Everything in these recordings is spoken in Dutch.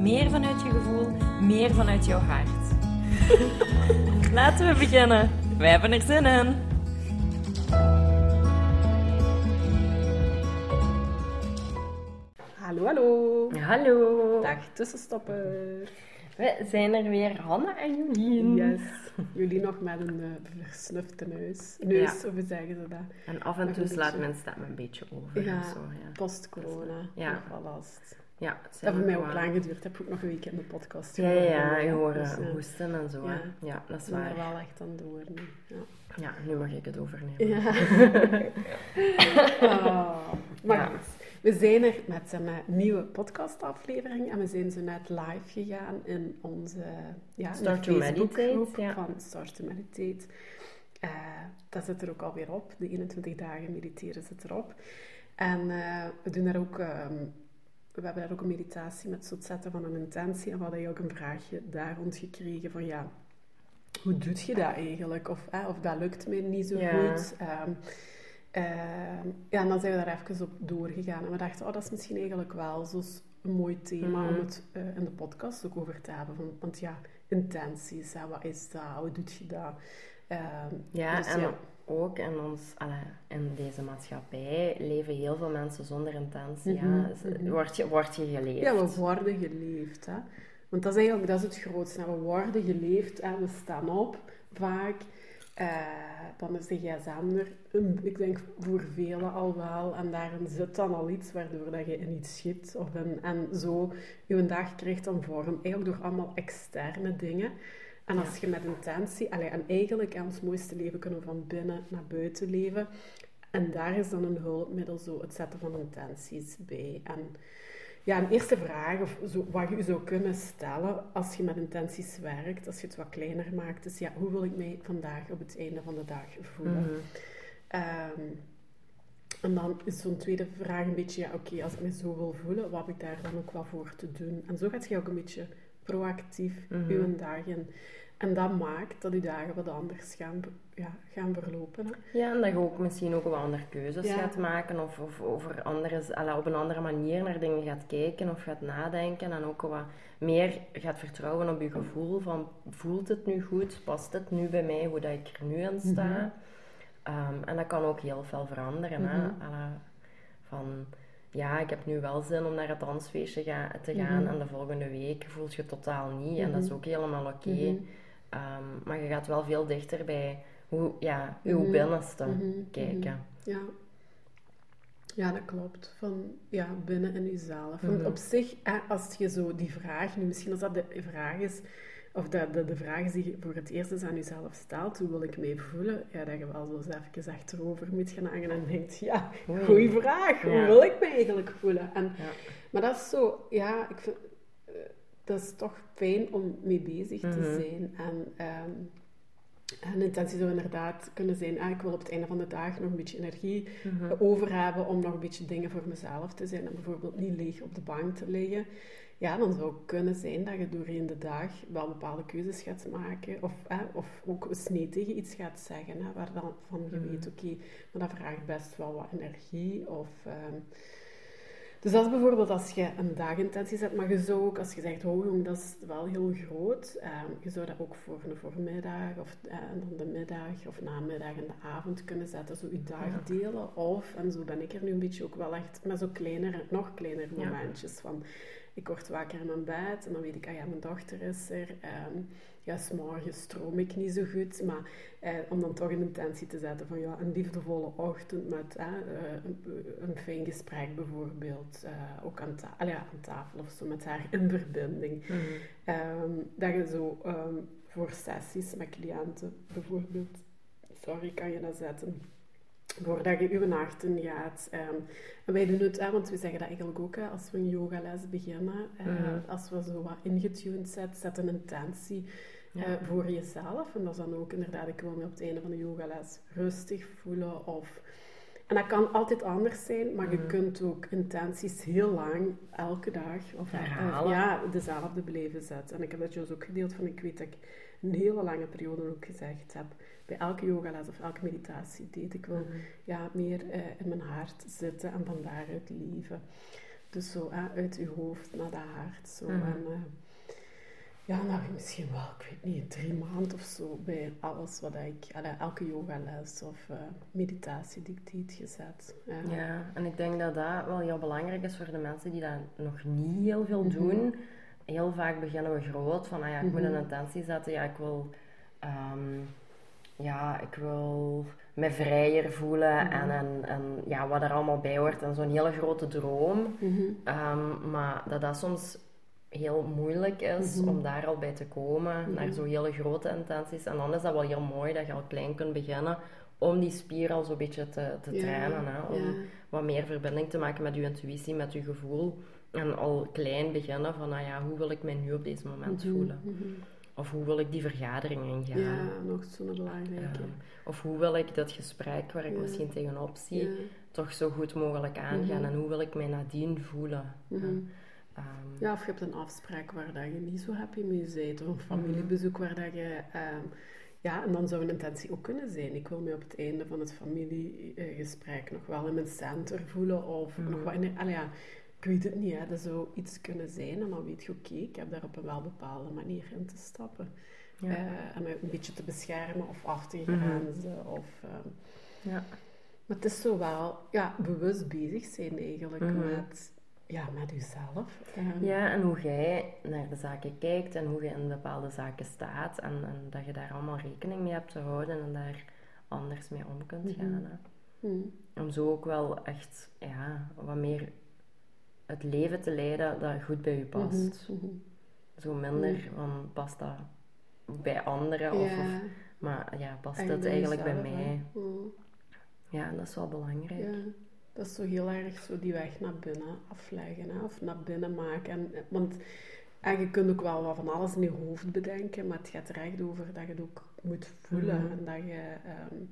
meer vanuit je gevoel, meer vanuit jouw hart. Laten we beginnen. Wij hebben er zin in. Hallo, hallo. Hallo. Dag tussenstopper. We zijn er weer, Hanne en Jolien. Yes. Jullie nog met een uh, versnufte neus. Neus, Ja. of hoe zeggen ze dat? En af en toe slaat beetje. mijn stem een beetje over. Ja. post-corona. Ja. Nog wel last. Ja, het Dat heeft mij ook lang geduurd. Heb ik ook nog een week in de podcast Ja, ja, ja, je hoort Dus, eh, hoesten en zo. Ja. Ja, dat is ik ben er waar. wel echt aan door nu. Ja. Ja, nu mag ik het overnemen. Ja. Ah, maar goed, we zijn er met een eh, nieuwe podcastaflevering en we zijn zo net live gegaan in onze ja, Start to Meditate, van Start to Meditate. Eh, dat zit er ook alweer op. De 21 dagen mediteren zit erop. En we doen daar ook... ehm, we hebben daar ook een meditatie met het zetten van een intentie. En we hadden ook een vraagje daar rond gekregen van ja, hoe doe je dat eigenlijk? Of, eh, of dat lukt mij niet zo Ja. goed. Ehm, ehm, ja, en dan zijn we daar even op doorgegaan. En we dachten, oh, dat is misschien eigenlijk wel zo'n mooi thema Mhm. om het eh, in de podcast ook over te hebben. Van, want ja, intenties, hè, wat is dat? Hoe doe je dat? Ehm, Ja, dus en ja. Ook in, ons, in deze maatschappij leven heel veel mensen zonder intentie. Mhm, ja. Mhm. word, je, word je geleefd? Ja, we worden geleefd. Hè? Want dat is eigenlijk dat is het grootste. We worden geleefd en we staan op vaak. Eh, dan is de gsm er, ik denk voor velen al wel. En daarin zit dan al iets waardoor dat je in iets schiet. Of in, en zo je dag krijgt dan vorm. Eigenlijk door allemaal externe dingen. En als je met intentie... Allee, en eigenlijk, ons mooiste leven kunnen van binnen naar buiten leven. En daar is dan een hulpmiddel zo het zetten van intenties bij. En ja, een eerste vraag, of zo, wat je zou kunnen stellen als je met intenties werkt, als je het wat kleiner maakt, is ja, hoe wil ik mij vandaag op het einde van de dag voelen? Mhm. Ehm, en dan is zo'n tweede vraag een beetje, ja, oké, als ik me zo wil voelen, wat heb ik daar dan ook wel voor te doen? En zo gaat je ook een beetje proactief Mhm. je dag in. En dat maakt dat je dagen wat anders gaan, ja, gaan verlopen. Hè? Ja, en dat je ook misschien ook wat andere keuzes Ja. gaat maken of, of over andere, op een andere manier naar dingen gaat kijken of gaat nadenken en ook wat meer gaat vertrouwen op je gevoel van voelt het nu goed, past het nu bij mij hoe dat ik er nu in sta. Mhm. Ehm, en dat kan ook heel veel veranderen. hè. Mhm. Van ja, ik heb nu wel zin om naar het dansfeestje ga, te gaan Mhm. en de volgende week voelt je totaal niet en dat is Mhm. ook helemaal oké. Mhm. Ehm, maar je gaat wel veel dichter bij hoe, ja, uw binnenste kijken. Ja. Ja, dat klopt. Van ja, binnen in jezelf. Want op zich, als je zo die vraag, nu misschien als dat de vraag is, of dat de, de vraag die je voor het eerst eens aan jezelf stelt, hoe wil ik mij voelen? Ja, dat je wel zo eens even achterover moet gaan hangen en denkt, ja, Oei. goeie vraag. Hoe Ja. wil ik mij eigenlijk voelen? En, Ja. Maar dat is zo, ja, ik vind, eh, dat is toch fijn om mee bezig te Mhm. zijn. En, en intentie zou inderdaad kunnen zijn, ah, ik wil op het einde van de dag nog een beetje energie Mhm. over hebben om nog een beetje dingen voor mezelf te zijn en bijvoorbeeld niet leeg op de bank te liggen. Ja, dan zou het kunnen zijn dat je doorheen de dag wel bepaalde keuzes gaat maken of, hè, of ook eens nee tegen iets gaat zeggen, hè, waar dan van je Mhm. weet, oké, maar dat vraagt best wel wat energie of... ehm, dus dat is bijvoorbeeld als je een dagintentie zet, maar je zou ook, als je zegt, oh jong, dat is wel heel groot, ehm, je zou dat ook voor een voormiddag of eh, dan de middag of namiddag en de avond kunnen zetten, zo je dag delen. Of, en zo ben ik er nu een beetje ook wel echt, met zo kleinere, nog kleinere Ja. momentjes van, ik word wakker in mijn bed en dan weet ik, ah ja, mijn dochter is er. ehm, ja, s'morgens stroom ik niet zo goed, maar eh, om dan toch een intentie te zetten van ja, een liefdevolle ochtend met eh, eh, een, een fijn gesprek bijvoorbeeld, eh, ook aan, ta allee, ja, aan tafel of zo, met haar in verbinding. Ehm, dat je zo ehm, voor sessies met cliënten bijvoorbeeld, sorry, kan je dat zetten. Voordat je je hart in gaat. Ehm, en wij doen het, want we zeggen dat eigenlijk ook als we een yogales beginnen. eh, Mhm. Als we zo wat ingetuned zetten, zet een intentie Ja. eh, voor jezelf. En dat is dan ook inderdaad, ik wil me op het einde van de yogales rustig voelen. Of... En dat kan altijd anders zijn, maar je Mhm. kunt ook intenties heel lang, elke dag, of ja, dezelfde blijven zetten. En ik heb dat juist ook gedeeld van, ik weet dat ik een hele lange periode ook gezegd heb, bij elke yogales of elke meditatie deed ik wel Mhm. ja, meer eh, in mijn hart zitten en van daaruit leven. Dus zo eh, uit je hoofd naar dat hart. Zo. Mhm. En, eh, ja, nou misschien wel, ik weet niet, drie maanden of zo bij alles wat ik, elke yogales of eh, meditatie die ik deed gezet. Ja. Ja, en ik denk dat dat wel heel belangrijk is voor de mensen die dat nog niet heel veel Mhm. doen. Heel vaak beginnen we groot van, ah ja, ik moet Mhm. een intentie zetten, ja, ik wil, ehm, ja, ik wil me vrijer voelen Mhm. en, en, en ja, wat er allemaal bij hoort en zo'n hele grote droom. Mhm. Ehm, maar dat dat soms heel moeilijk is Mhm. om daar al bij te komen, Mhm. naar zo'n hele grote intenties. En dan is dat wel heel mooi dat je al klein kunt beginnen om die spier al zo'n beetje te, te Ja, trainen. Hè? Om ja. wat meer verbinding te maken met je intuïtie, met je gevoel. En al klein beginnen van, nou ja, hoe wil ik mij nu op deze moment Mhm, voelen? mhm. Of hoe wil ik die vergadering ingaan? Ja, nog zo'n belangrijke. Ehm, of hoe wil ik dat gesprek waar ik Ja. misschien tegenop zie, Ja. toch zo goed mogelijk aangaan? Mhm. En hoe wil ik mij nadien voelen? Ehm, Ja, of je hebt een afspraak waar dat je niet zo happy mee bent, of een familiebezoek waar dat je... ehm, ja, en dan zou een intentie ook kunnen zijn. Ik wil me op het einde van het familiegesprek nog wel in mijn center voelen, of nog wat in... Ja, ik weet het niet, hè. dat zou iets kunnen zijn. En dan weet je, oké, ik heb daar op een wel bepaalde manier in te stappen. Ja. Eh, en me een beetje te beschermen, of af te Mhm. grenzen, of... ehm, ja. maar het is zo wel ja, bewust bezig zijn eigenlijk Mhm. met, ja, met jezelf. Ehm, Ja, en hoe jij naar de zaken kijkt en hoe je in bepaalde zaken staat en, en dat je daar allemaal rekening mee hebt te houden en daar anders mee om kunt Mhm. gaan. Mm, Om zo ook wel echt ja, wat meer het leven te leiden dat goed bij je past. mhm, mhm. Zo minder van past dat bij anderen of, Ja, of maar ja, past bij eigenlijk bij mij? Mm, Ja, en dat is wel belangrijk. ja. Dat is zo heel erg zo die weg naar binnen afleggen, hè? of naar binnen maken. En, want en je kunt ook wel wat van alles in je hoofd bedenken, maar het gaat er echt over dat je het ook moet voelen. Mhm. En dat je, ehm,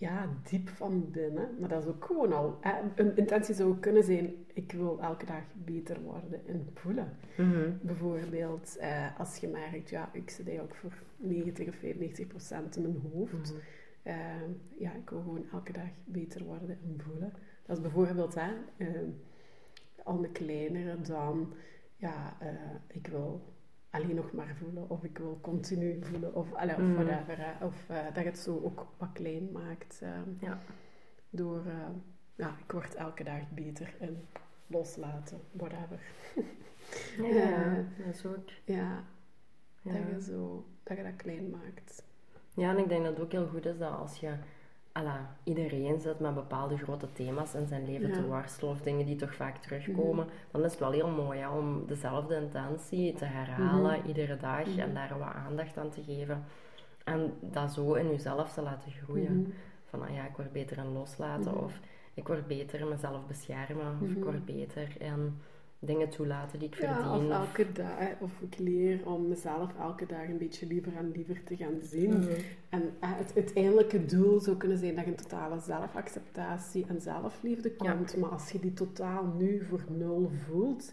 ja, diep van binnen, maar dat is ook gewoon al, hè? een intentie zou ook kunnen zijn, ik wil elke dag beter worden in voelen. Mhm. Bijvoorbeeld, eh, als je merkt, ja, ik zit eigenlijk voor 90 of 95 procent in mijn hoofd. Mhm. Eh, ja, ik wil gewoon elke dag beter worden en voelen. Dat is bijvoorbeeld, hè, eh, al een kleinere dan, ja, eh, ik wil alleen nog maar voelen, of ik wil continu voelen, of, allee, of Mhm. whatever. Of eh, dat je het zo ook wat klein maakt. eh, Ja. Door, eh, ja, ik word elke dag beter in loslaten, whatever. Ja, Ja. dat is ook. Ja, Ja. Dat, je zo, dat je dat klein maakt. Ja, en ik denk dat het ook heel goed is dat als je alla, iedereen zit met bepaalde grote thema's in zijn leven Ja. Mhm. te worstelen of dingen die toch vaak terugkomen, dan is het wel heel mooi hè, om dezelfde intentie te herhalen Mhm. iedere dag Mhm. en daar wat aandacht aan te geven. En dat zo in jezelf te laten groeien. Mhm. Van ah ja, ik word beter in loslaten Mhm. of ik word beter in mezelf beschermen of ik Mhm. word beter in dingen toelaten die ik Ja, verdien. of elke dag, of ik leer om mezelf elke dag een beetje liever en liever te gaan zien. Mhm. En eh, het uiteindelijke doel zou kunnen zijn dat je een totale zelfacceptatie en zelfliefde Ja. komt. Maar als je die totaal nu voor nul voelt,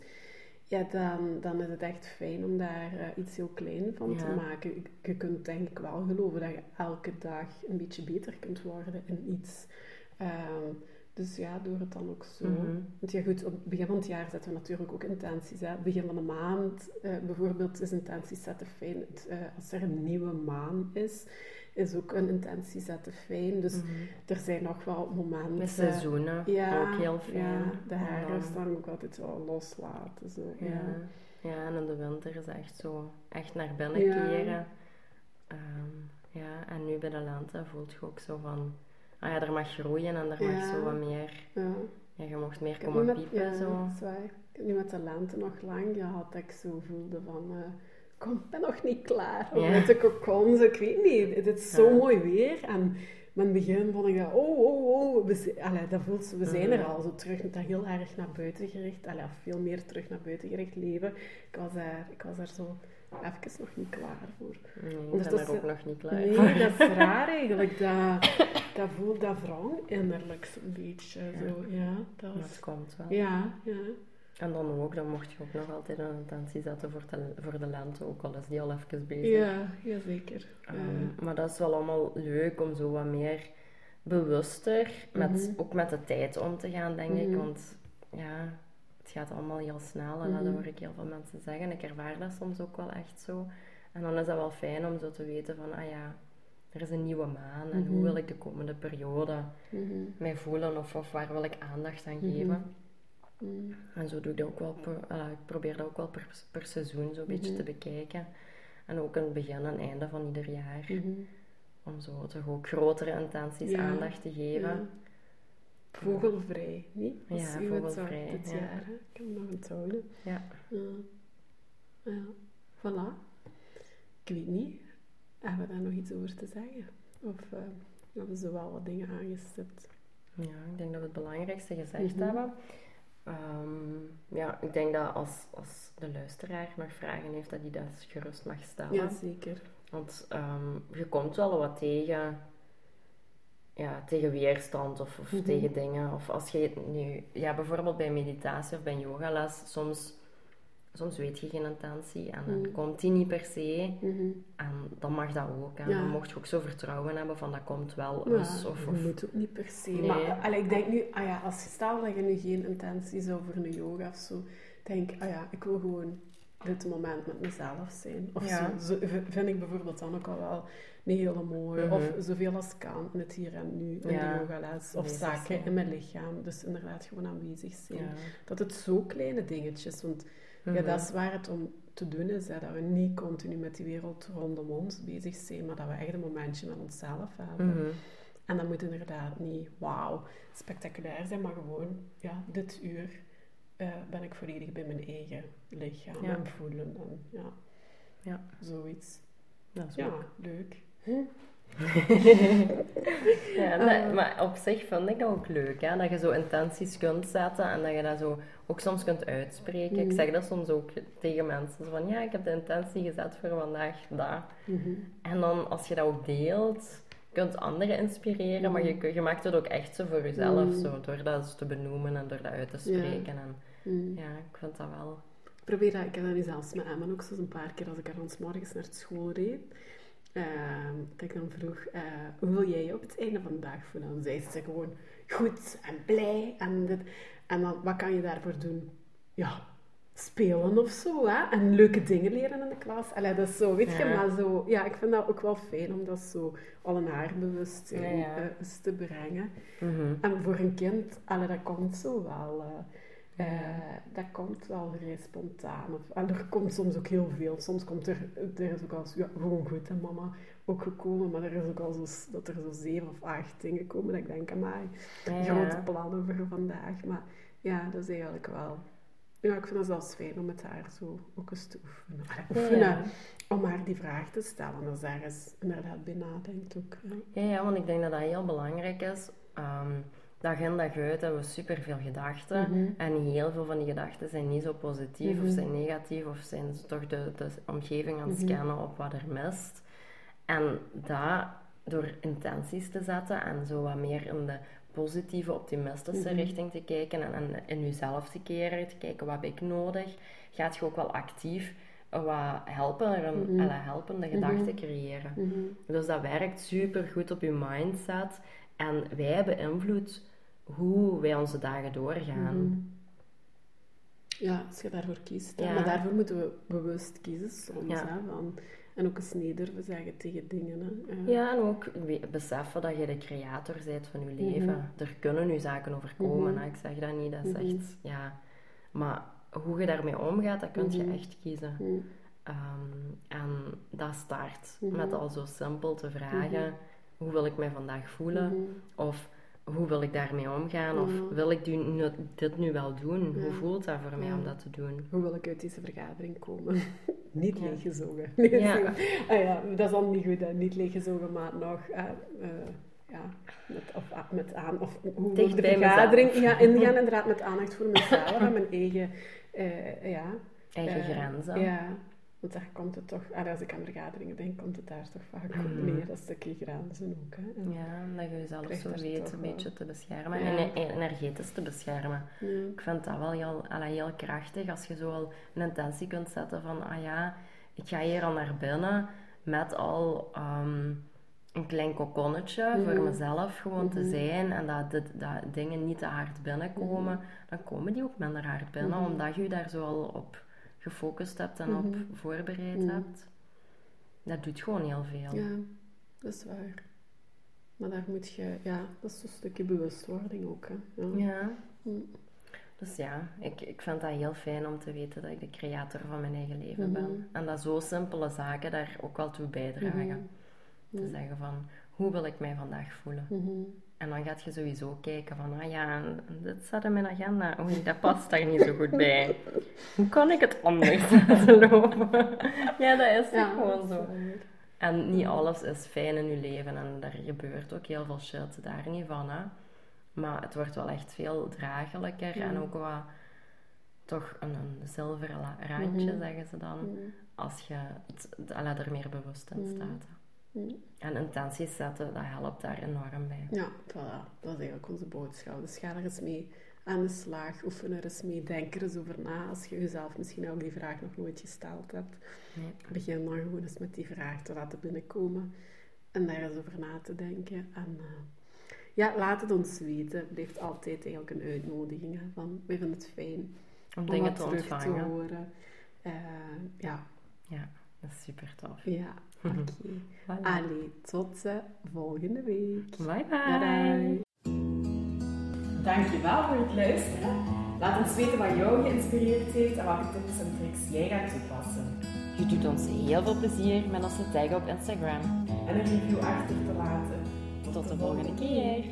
ja, dan, dan is het echt fijn om daar eh, iets heel klein van te maken. Je- Je kunt denk ik wel geloven dat je elke dag een beetje beter kunt worden in iets. Ehm, dus ja, door het dan ook zo. Mhm. Want ja, goed, op het begin van het jaar zetten we natuurlijk ook intenties. Hè. Begin van de maand eh, bijvoorbeeld is intenties zetten fijn. Het, eh, als er een nieuwe maan is, is ook een intentie zetten fijn. Dus Mhm. er zijn nog wel momenten. Met seizoenen Ja, ook heel fijn. ja, de om herfst dan- ook altijd wel loslaten. Zo. Ja. Ja. ja, en in de winter is echt zo echt naar binnen keren. Ehm, ja, en nu bij de lente voelt je ook zo van, ah ja, er mag groeien en er mag zo wat meer, Ja. je mocht meer komen met, piepen ja, zo. dat is waar. Ik heb nu met de lente nog lang gehad dat ik zo voelde van... eh, kom, ik ben nog niet klaar. Of met de cocon, zo, ik weet niet. Het is zo mooi weer. En Maar in het begin vond ik dat, oh, oh, oh, we, allee, dat voelt, we zijn er al zo terug, dat heel erg naar buiten gericht, allee, veel meer terug naar buiten gericht leven. Ik was daar, ik was daar zo even nog niet klaar voor. Nee, ik ben Ondertussen- er ook nog niet klaar Nee, voor. dat is raar eigenlijk. Dat, dat voelt dat wrang innerlijk zo'n beetje. Zo. Ja, dat is... komt wel. Ja, ja. En dan ook, dan mocht je ook nog altijd een intentie zetten voor, de, voor de lente, ook al is die al even bezig. Ja, jazeker. Ehm, maar dat is wel allemaal leuk om zo wat meer bewuster met, Mhm. ook met de tijd om te gaan, denk ik. Mhm. Want ja, het gaat allemaal heel snel en dat Mhm. hoor ik heel veel mensen zeggen. Ik ervaar dat soms ook wel echt zo. En dan is dat wel fijn om zo te weten van, ah ja, er is een nieuwe maan en hoe Mhm. wil ik de komende periode Mhm. mij voelen of, of waar wil ik aandacht aan geven. En zo doe ik dat ook wel, per, ah, ik probeer dat ook wel per, per seizoen zo'n beetje te bekijken. En ook het begin en einde van ieder jaar. Om zo toch ook grotere intenties Ja. aandacht te geven. Ja. Vogelvrij, niet? Dat Ja, uw vogelvrij, dit ja. jaar. Hè? Ik heb hem nog onthouden. Ja. Ja. ja. Voilà. Ik weet niet. Hebben we daar nog iets over te zeggen? Of eh, hebben we zo wel wat dingen aangestipt? Ja, ik denk dat we het belangrijkste gezegd Mhm. hebben. Ehm, ja, ik denk dat als, als de luisteraar nog vragen heeft, dat hij dat gerust mag stellen. Ja, zeker. Want ehm, je komt wel wat tegen, ja, tegen weerstand of, of Mhm. tegen dingen. Of als je nu, ja, bijvoorbeeld bij meditatie of bij yogales, soms, soms weet je geen intentie en dan Mhm. komt die niet per se. Mhm. En dan mag dat ook. En Ja. dan mocht je ook zo vertrouwen hebben van dat komt wel Ja, eens. Of, of, moet ook niet per se. Nee. Maar allee, ik denk nu, ah ja, als je stel dat je nu geen intentie zou voor een yoga of zo, denk ah ja, ik wil gewoon dit moment met mezelf zijn. Of Ja. zo, vind ik bijvoorbeeld dan ook al wel een hele mooie. Mhm. Of zoveel als kan in het hier en nu, in Ja. de yogales. Of zaken zijn. in mijn lichaam. Dus inderdaad gewoon aanwezig zijn. ja. Dat het zo kleine dingetjes, want ja, Mhm. dat is waar het om te doen is. Hè, dat we niet continu met die wereld rondom ons bezig zijn, maar dat we echt een momentje met onszelf hebben. Mhm. En dat moet inderdaad niet, wauw, spectaculair zijn, maar gewoon, ja, dit uur eh, ben ik volledig bij mijn eigen lichaam Ja. en voelen. En, ja, Ja. zoiets. Dat is Ja, leuk. Ja, dat- Eh. maar op zich vind ik dat ook leuk, hè? dat je zo intenties kunt zetten en dat je dat zo ook soms kunt uitspreken. Ik Mhm. zeg dat soms ook tegen mensen, zo van ja, ik heb de intentie gezet voor vandaag dat. Mhm. En dan als je dat ook deelt, kunt anderen inspireren, maar je, je maakt het ook echt zo voor jezelf, Mhm. zo, door dat te benoemen en door dat uit te spreken. En Mm. ja, ik vind dat wel... Ik probeer dat, ik heb dat nu zelfs met Emma ook zo een paar keer als ik haar ons morgens naar school reed. ehm, dat ik dan vroeg, eh, hoe wil jij je op het einde van de dag voelen? Dan zei ze gewoon goed en blij en dit. En dan, wat kan je daarvoor doen? Ja, spelen of zo, hè? En leuke dingen leren in de klas. Allee, dat is zo, weet je, Ja. maar zo... Ja, ik vind dat ook wel fijn om dat zo al een haar Ja, ja. eh, te brengen. Mhm. En voor een kind, allee, dat komt zo wel. eh, Eh, dat komt wel vrij spontaan. Of, en er komt soms ook heel veel. Soms komt er, er is ook al zo, ja, gewoon goed en mama ook gekomen, maar er is ook al zo, dat er zo zeven of acht dingen komen dat ik denk, amai, Ja, grote plannen voor vandaag. Maar ja, dat is eigenlijk wel... Ja, ik vind het zelfs fijn om met haar zo ook eens te oefenen. Oefenen, Ja. om haar die vraag te stellen. Is daar eens inderdaad bij nadenkt ook. Ja. Ja, ja, want ik denk dat dat heel belangrijk is. Ehm dag in dag uit hebben we superveel gedachten. Mhm. En heel veel van die gedachten zijn niet zo positief Mhm. of zijn negatief of zijn ze toch de, de omgeving aan het Mhm. scannen op wat er mist. En dat door intenties te zetten en zo wat meer in de positieve, optimistische Mhm. richting te kijken en, en in jezelf te keren, te kijken wat heb ik nodig, gaat je ook wel actief wat helpen, Mhm. alle helpende gedachten Mhm. creëren. Mhm. Dus dat werkt super goed op je mindset. En wij beïnvloeden hoe wij onze dagen doorgaan. Mhm. Ja, als je daarvoor kiest. Ja. Maar daarvoor moeten we bewust kiezen soms. Ja. Hè, van, en ook eens durven zeggen tegen dingen. Hè. Ja, en ook beseffen dat je de creator bent van je leven. Er kunnen nu zaken overkomen, Mhm. hè. ik zeg dat niet, dat is Mhm. echt... Ja. Maar hoe je daarmee omgaat, dat kun je Mhm. echt kiezen. Mhm. Ehm, en dat start Mhm. met al zo simpel te vragen, Mhm. Hoe wil ik mij vandaag voelen? Mhm. Of hoe wil ik daarmee omgaan? Of Ja. wil ik nu- dit nu wel doen? Ja. Hoe voelt dat voor mij Ja. om dat te doen? Hoe wil ik uit deze vergadering komen? niet Ja. leeggezogen. Nee, Ja. ah, ja, dat is al niet goed, hè. niet leeggezogen, maar nog... eh, eh, ja, met, of, a- met aan, of hoe Dicht de vergadering ja, ingaan, inderdaad met aandacht voor mezelf en mijn eigen, eh, ja. Eigen grenzen. Ja, want daar komt het toch, ah, als ik aan vergaderingen denk, komt het daar toch vaak op Mhm. neer, dat stukje grenzen ook. Hè. En- Ja, dat je jezelf zo weet een beetje te beschermen. Ja. En e- energetisch te beschermen. Ja. Ik vind dat wel heel, heel krachtig als je zo al een intentie kunt zetten van, ah ja, ik ga hier al naar binnen met al ehm, een klein kokonnetje Mhm. voor mezelf gewoon te Mhm. zijn en dat, dit, dat dingen niet te hard binnenkomen, dan komen die ook minder hard binnen, Mhm. omdat je daar zo al op gefocust hebt en op Mhm. voorbereid Mhm. hebt. Dat doet gewoon heel veel. Ja, dat is waar. Maar daar moet je, ja, dat is een stukje bewustwording ook. Hè. Ja. Ja. Mm. Dus ja, ik, ik vind dat heel fijn om te weten dat ik de creator van mijn eigen leven Mhm. ben. En dat zo simpele zaken daar ook wel toe bijdragen. Mhm. Te zeggen van, hoe wil ik mij vandaag voelen? Mhm. En dan gaat je sowieso kijken van, ah ja, dit staat in mijn agenda. Oei, dat past daar niet zo goed bij. Hoe kan ik het anders laten lopen? ja, dat is Ja, gewoon zo. En niet alles is fijn in je leven en er gebeurt ook heel veel shit, daar niet van. Hè? Maar het wordt wel echt veel draaglijker en ook wat toch een, een zilveren randje, Mhm. zeggen ze dan, Mhm. als je het, er meer bewust in Mhm. staat. Mhm. En intenties zetten, dat helpt daar enorm bij. Ja, voilà. Dat is eigenlijk onze boodschap. Dus ga er eens mee aan de slag. Oefen er eens mee. Denk er eens over na. Als je jezelf misschien ook die vraag nog nooit gesteld hebt. Nee. Begin dan gewoon eens met die vraag te laten binnenkomen. En daar eens over na te denken. En eh, ja, laat het ons weten. Het blijft altijd eigenlijk een uitnodiging. Hè, van, we vinden het fijn Om om dingen wat te terug te ontvangen. horen. Eh, ja, Ja, dat is super tof. ja. Oké. Voilà. Allee, tot de volgende week. Bye Bye bye. Dankjewel voor het luisteren. Laat ons weten wat jou geïnspireerd heeft en welke tips en tricks jij gaat toepassen. Je doet ons heel veel plezier met onze tag op Instagram. En een review achter te laten. Tot de volgende keer.